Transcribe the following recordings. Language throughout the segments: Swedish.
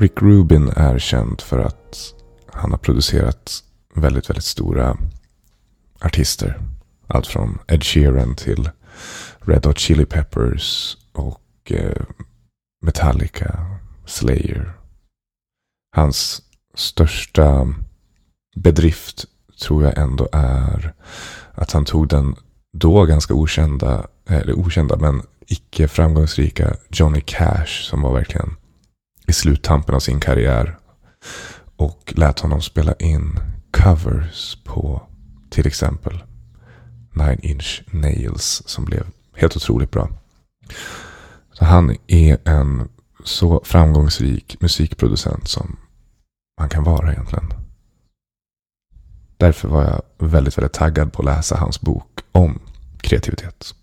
Rick Rubin är känd för att han har producerat väldigt, väldigt stora artister. Allt från Ed Sheeran till Red Hot Chili Peppers och eh, Metallica, Slayer. Hans största bedrift tror jag ändå är att han tog den då ganska okända, eller okända men icke framgångsrika Johnny Cash som var verkligen i sluttampen av sin karriär. Och lät honom spela in covers på till exempel Nine Inch Nails som blev helt otroligt bra. Så han är en så framgångsrik musikproducent som man kan vara egentligen. Därför var jag väldigt, väldigt taggad på att läsa hans bok om kreativitet.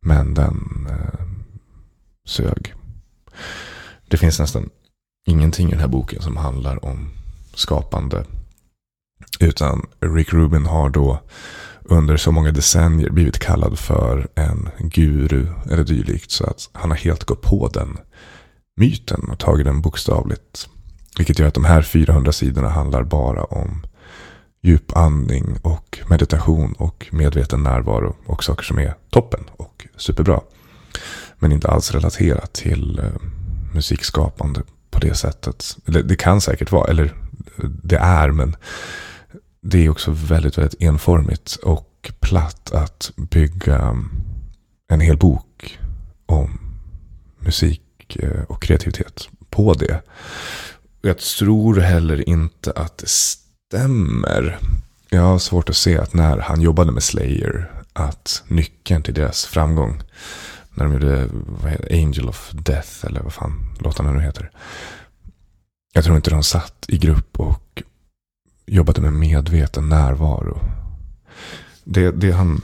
Men den eh, sög. Det finns nästan ingenting i den här boken som handlar om skapande. Utan Rick Rubin har då under så många decennier blivit kallad för en guru eller dylikt. Så att han har helt gått på den myten och tagit den bokstavligt. Vilket gör att de här 400 sidorna handlar bara om djupandning och meditation och medveten närvaro och saker som är toppen och superbra. Men inte alls relaterat till eh, musikskapande på det sättet. Eller det kan säkert vara, eller det är, men det är också väldigt, väldigt enformigt och platt att bygga en hel bok om musik eh, och kreativitet på det. Jag tror heller inte att det stämmer. Jag har svårt att se att när han jobbade med Slayer att nyckeln till deras framgång när de gjorde Angel of Death eller vad fan låtarna nu heter. Jag tror inte de satt i grupp och jobbade med medveten närvaro. Det, det han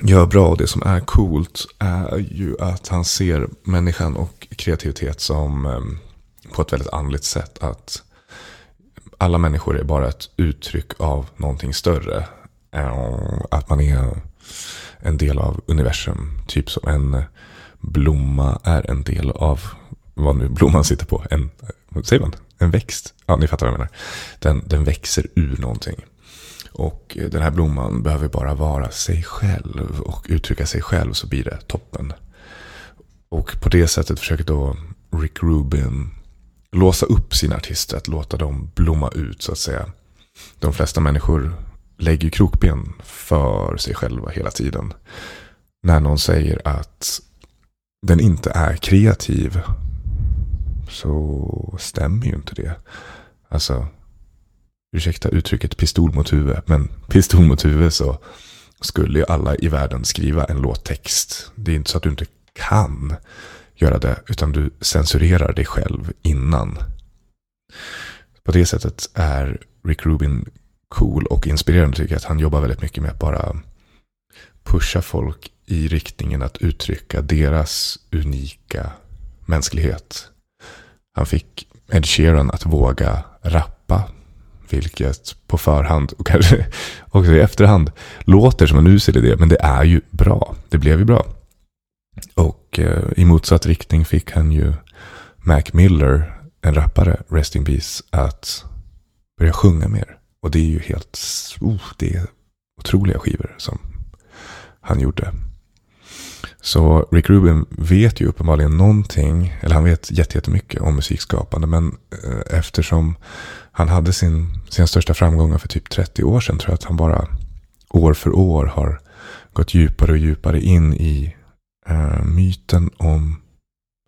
gör bra och det som är coolt är ju att han ser människan och kreativitet som ehm, på ett väldigt andligt sätt. Att alla människor är bara ett uttryck av någonting större. Ehm, att man är en del av universum. Typ som en blomma är en del av vad nu blomman sitter på. En, säger man? En växt. Ja, ni fattar vad jag menar. Den, den växer ur någonting. Och eh, den här blomman behöver bara vara sig själv och uttrycka sig själv så blir det toppen. Och på det sättet försöker då Rick Rubin låsa upp sina artister, att låta dem blomma ut så att säga. De flesta människor lägger krokben för sig själva hela tiden. När någon säger att den inte är kreativ så stämmer ju inte det. Alltså, ursäkta uttrycket pistol mot huvud, men pistol mot huvud så skulle ju alla i världen skriva en låttext. Det är inte så att du inte kan göra det, utan du censurerar dig själv innan. På det sättet är Rick Rubin cool och inspirerande tycker jag att han jobbar väldigt mycket med att bara pusha folk i riktningen att uttrycka deras unika mänsklighet. Han fick Ed Sheeran att våga rappa, vilket på förhand och kanske också i efterhand låter som en usel idé, men det är ju bra. Det blev ju bra. Och eh, i motsatt riktning fick han ju Mac Miller, en rappare, Rest in Peace, att börja sjunga mer. Och det är ju helt, oh, det är otroliga skivor som han gjorde. Så Rick Rubin vet ju uppenbarligen någonting, eller han vet jättemycket om musikskapande. Men eh, eftersom han hade sin, sina största framgångar för typ 30 år sedan tror jag att han bara år för år har gått djupare och djupare in i uh, myten om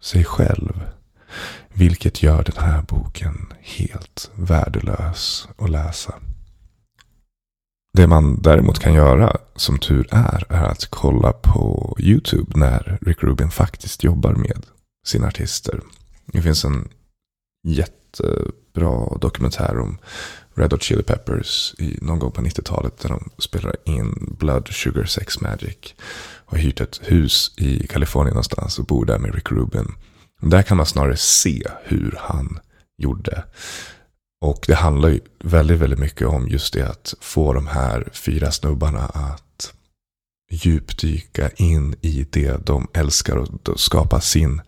sig själv. Vilket gör den här boken helt värdelös att läsa. Det man däremot kan göra, som tur är, är att kolla på YouTube när Rick Rubin faktiskt jobbar med sina artister. Det finns en jättebra dokumentär om Red Hot Chili Peppers i, någon gång på 90-talet där de spelar in Blood Sugar Sex Magic. Har hyrt ett hus i Kalifornien någonstans och bor där med Rick Rubin. Där kan man snarare se hur han gjorde. Och det handlar ju väldigt, väldigt mycket om just det att få de här fyra snubbarna att djupdyka in i det de älskar och skapa sin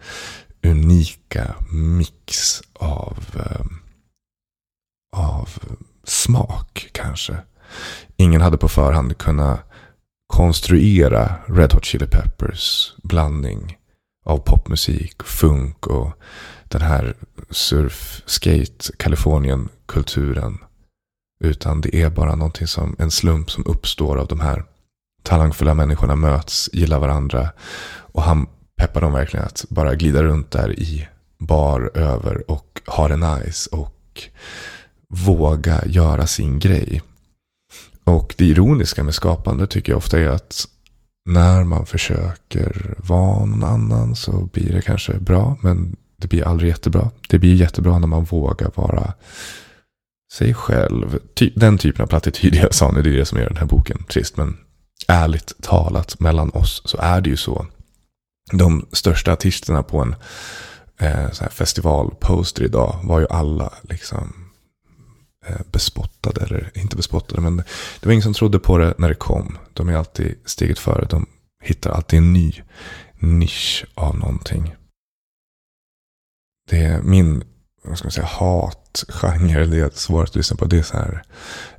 unika mix av, eh, av smak kanske. Ingen hade på förhand kunnat konstruera Red Hot Chili Peppers blandning av popmusik, funk och den här surf, skate, Kalifornien-kulturen. Utan det är bara någonting som en slump som uppstår av de här talangfulla människorna möts, gillar varandra. Och han peppar dem verkligen att bara glida runt där i bar över och ha det nice. Och våga göra sin grej. Och det ironiska med skapande tycker jag ofta är att när man försöker vara någon annan så blir det kanske bra. Men det blir aldrig jättebra. Det blir jättebra när man vågar vara sig själv. Ty den typen av plattityd jag sa nu, det är det som gör den här boken trist. Men ärligt talat mellan oss så är det ju så. De största artisterna på en eh, festivalposter idag var ju alla liksom Eh, bespottade. Eller inte bespottade, men det var ingen som trodde på det när det kom. De är alltid steget före. De hittar alltid en ny nisch av någonting. Det är min vad ska man säga, hatgenre. Det är svårt att lyssna på. Det är så här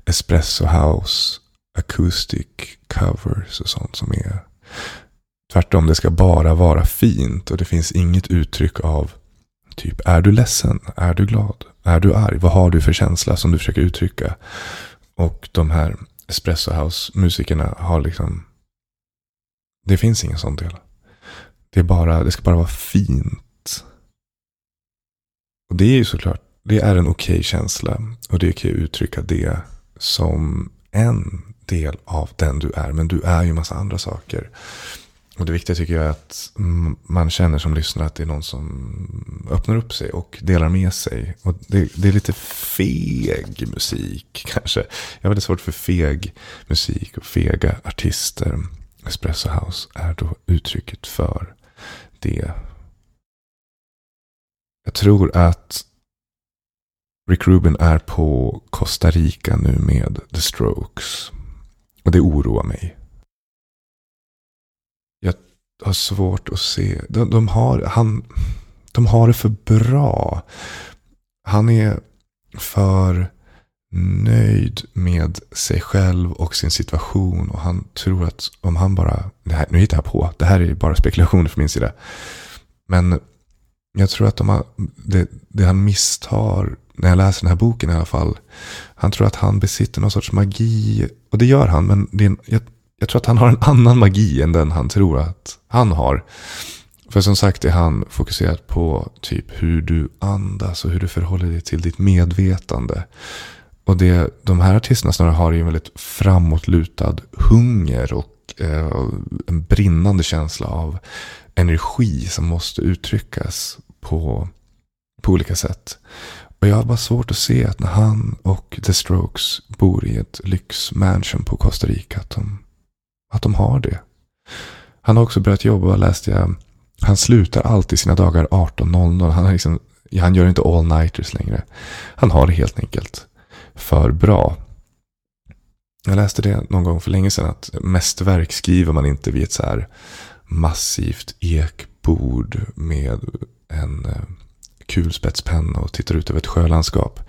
espresso house, acoustic covers och sånt som är tvärtom. Det ska bara vara fint och det finns inget uttryck av typ är du ledsen? Är du glad? Är du arg? Vad har du för känsla som du försöker uttrycka? Och de här espresso house musikerna har liksom det finns ingen sån del. Det, är bara, det ska bara vara fint och det är ju såklart, det är en okej okay känsla. Och det är okej okay att uttrycka det som en del av den du är. Men du är ju en massa andra saker. Och det viktiga tycker jag är att man känner som lyssnare att det är någon som öppnar upp sig och delar med sig. Och det, det är lite feg musik kanske. Jag har väldigt svårt för feg musik och fega artister. Espresso House är då uttrycket för det. Jag tror att Rick Rubin är på Costa Rica nu med The Strokes. Och det oroar mig. Har svårt att se. De, de, har, han, de har det för bra. Han är för nöjd med sig själv och sin situation. Och han tror att om han bara, det här, nu hittar jag på, det här är bara spekulationer från min sida. Men jag tror att de har, det, det han misstar, när jag läser den här boken i alla fall. Han tror att han besitter någon sorts magi. Och det gör han, men det är, jag, jag tror att han har en annan magi än den han tror att han har. För som sagt är han fokuserad på typ hur du andas och hur du förhåller dig till ditt medvetande. Och det de här artisterna snarare har är en väldigt framåtlutad hunger och eh, en brinnande känsla av energi som måste uttryckas på, på olika sätt. Och jag har bara svårt att se att när han och The Strokes bor i ett lyxmansion på Costa Rica att de, att de har det. Han har också börjat jobba, läste jag. Han slutar alltid sina dagar 18.00. Han, liksom, han gör inte all-nighters längre. Han har det helt enkelt för bra. Jag läste det någon gång för länge sedan att mästerverk skriver man inte vid ett så här massivt ekbord med en eh, kulspetspenna och tittar ut över ett sjölandskap.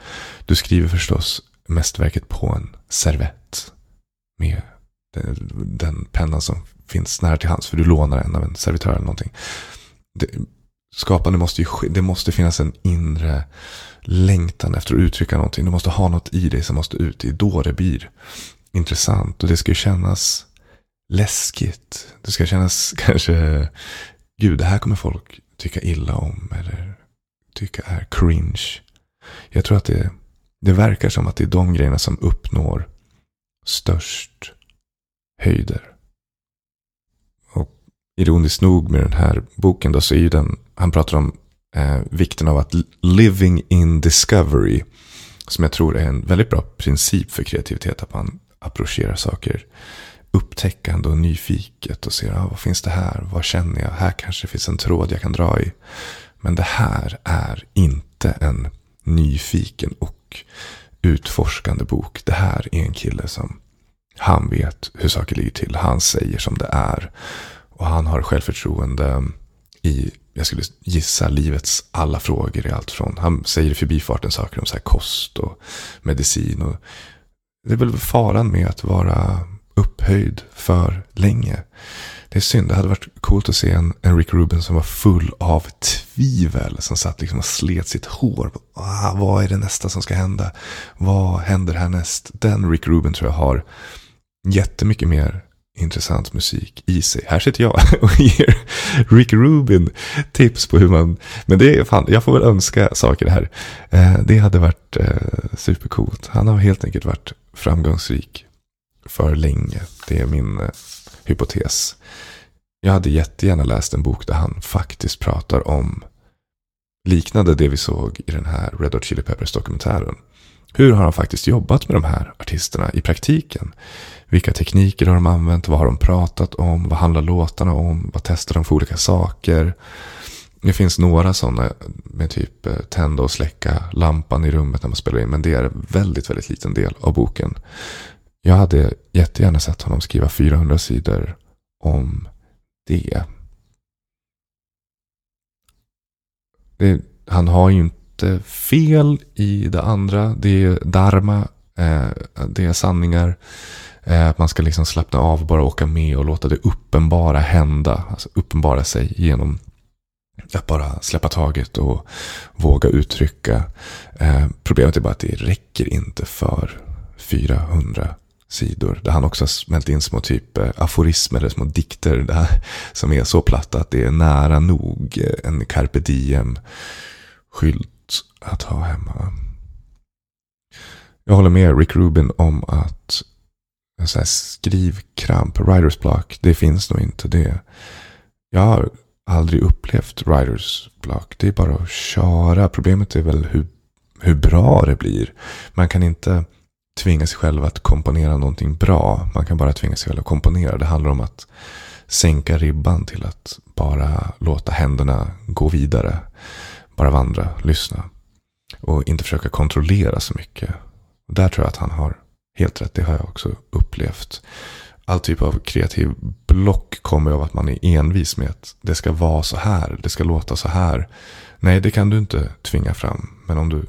Du skriver förstås mästerverket på en servett med Eh, den, pennan som finns nära till hands. För du lånar en av en servitör eller någonting. Det, skapande måste ju det måste finnas en inre längtan efter att uttrycka någonting. Du måste ha något i dig som måste ut. Det är då det blir intressant. Och det ska ju kännas läskigt. Det ska kännas kanske, gud det här kommer folk tycka illa om eller tycka är cringe. Jag tror att det, det verkar som att det är de grejerna som uppnår störst höjder. Och ironiskt nog med den här boken då så är ju den, han pratar om eh, vikten av att living in discovery. Som jag tror är en väldigt bra princip för kreativitet. Att man approcherar saker upptäckande och nyfiket och ser ah, vad finns det här, vad känner jag, här kanske finns en tråd jag kan dra i. Men det här är inte en nyfiken och utforskande bok. Det här är en kille som han vet hur saker ligger till. Han säger som det är. Och han har självförtroende i, jag skulle gissa livets alla frågor i allt från, han säger i förbifarten saker om så här kost och medicin. Och det är väl faran med att vara upphöjd för länge. Det är synd, det hade varit coolt att se en, en Rick Rubin som var full av tvivel. Som satt liksom och slet sitt hår. Ah, vad är det nästa som ska hända? Vad händer härnäst? Den Rick Rubin tror jag har jättemycket mer intressant musik i sig. Här sitter jag och ger Rick Rubin tips på hur man... Men det är fan, jag får väl önska saker här. Eh, det hade varit eh, supercoolt. Han har helt enkelt varit framgångsrik för länge. Det är min eh, hypotes. Jag hade jättegärna läst en bok där han faktiskt pratar om liknande det vi såg i den här Red Hot Chili Peppers dokumentären. Hur har han faktiskt jobbat med de här artisterna i praktiken? Vilka tekniker har de använt? Vad har de pratat om? Vad handlar låtarna om? Vad testar de för olika saker? Det finns några sådana med typ eh, tända och släcka lampan i rummet när man spelar in. Men det är en väldigt, väldigt liten del av boken. Jag hade jättegärna sett honom skriva 400 sidor om det. det han har ju inte fel i det andra. Det är dharma, eh, det är sanningar. Eh, att man ska liksom slappna av, bara åka med och låta det uppenbara hända. Alltså uppenbara sig genom att bara släppa taget och våga uttrycka. Eh, problemet är bara att det räcker inte för 400 sidor. Där han också har smält in små typ eh, aforismer eller små dikter där, som är så platta att det är nära nog eh, en carpe diem skylt att ha hemma. Jag håller med Rick Rubin om att en sån här skrivkramp, writers block, det finns nog inte. det. Jag har aldrig upplevt writers block. Det är bara att köra. Problemet är väl hur, hur bra det blir. Man kan inte tvinga sig själv att komponera någonting bra. Man kan bara tvinga sig själv att komponera. Det handlar om att sänka ribban till att bara låta händerna gå vidare. Bara vandra, lyssna. Och inte försöka kontrollera så mycket. där tror jag att han har helt rätt. Det har jag också upplevt. All typ av kreativ block kommer av att man är envis med att det ska vara så här. Det ska låta så här. Nej, det kan du inte tvinga fram. Men om du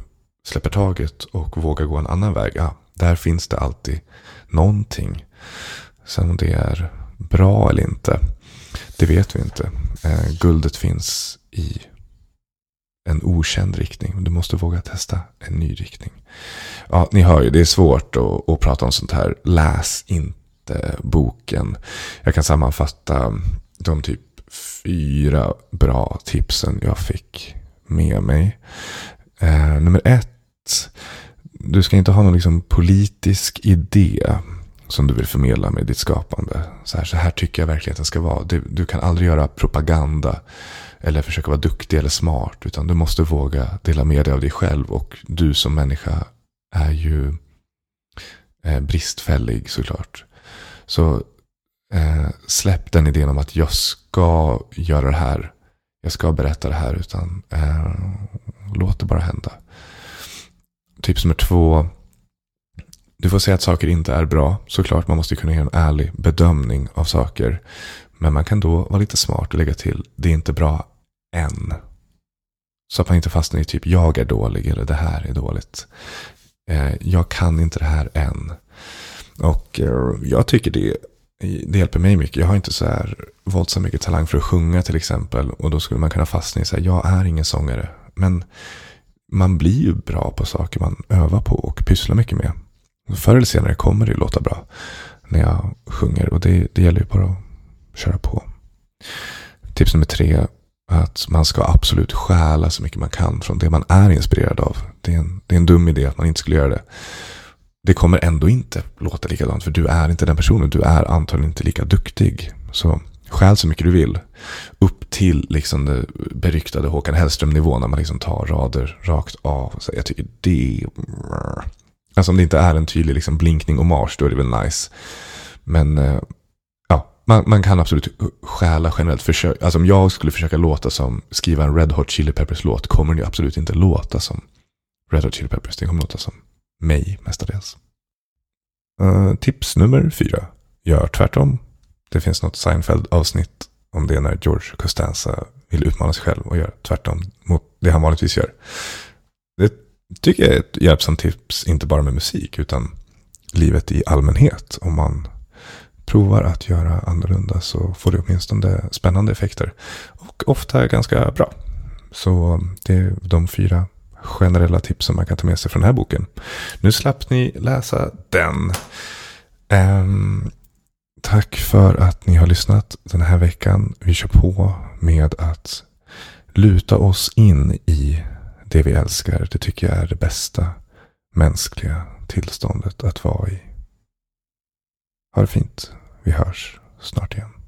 släpper taget och vågar gå en annan väg. Ja, där finns det alltid någonting. Sen om det är bra eller inte, det vet vi inte. Eh, guldet finns i en okänd riktning. Du måste våga testa en ny riktning. Ja, ni hör ju, det är svårt att, att prata om sånt här. Läs inte boken. Jag kan sammanfatta de typ fyra bra tipsen jag fick med mig. Eh, nummer ett du ska inte ha någon liksom politisk idé som du vill förmedla med ditt skapande. Så här, så här tycker jag verkligheten ska vara. Du, du, kan aldrig göra propaganda eller försöka vara duktig eller smart. Utan du måste våga dela med dig av dig själv. Och du som människa är ju eh, bristfällig såklart. Så eh, släpp den idén om att jag ska göra det här. Jag ska berätta det här. Utan eh, låt det bara hända. Tips nummer två. Du får säga att saker inte är bra. Såklart, man måste kunna göra en ärlig bedömning av saker. Men man kan då vara lite smart och lägga till, det är inte bra än. Så att man inte fastnar i typ, jag är dålig eller det här är dåligt. Eh, jag kan inte det här än. Och eh, jag tycker det, det hjälper mig mycket. Jag har inte så här våldsamt mycket talang för att sjunga till exempel. Och då skulle man kunna fastna i så här, jag är ingen sångare. Men man blir ju bra på saker man övar på och pysslar mycket med. Förr eller senare kommer det låta bra när jag sjunger och det, det gäller ju bara att köra på. Tips nummer tre. Att man ska absolut stjäla så mycket man kan från det man är inspirerad av. Det är en, det är en dum idé att man inte skulle göra det. Det kommer ändå inte låta likadant för du är inte den personen. Du är antagligen inte lika duktig. Så Stjäl så mycket du vill. Upp till liksom det beryktade Håkan Hellström-nivån när man liksom tar rader rakt av. Så jag tycker det... Alltså om det inte är en tydlig liksom blinkning och marsch då är det väl nice. Men eh, ja, man, man kan absolut stjäla generellt. Försök, alltså om jag skulle försöka låta som skriva en Red Hot Chili Peppers låt kommer det absolut inte låta som Red Hot Chili Peppers. Det kommer låta som mig mestadels. Uh, tips nummer fyra. Gör tvärtom. Det finns något Seinfeld-avsnitt om det när George Costanza vill utmana sig själv och gör tvärtom mot det han vanligtvis gör. Tycker jag är ett hjälpsamt tips, inte bara med musik, utan livet i allmänhet. Om man provar att göra annorlunda så får det åtminstone spännande effekter. Och ofta ganska bra. Så det är de fyra generella tips som man kan ta med sig från den här boken. Nu slapp ni läsa den. Um, tack för att ni har lyssnat den här veckan. Vi kör på med att luta oss in i det vi älskar. Det tycker jag är det bästa mänskliga tillståndet att vara i. Ha det fint. Vi hörs snart igen.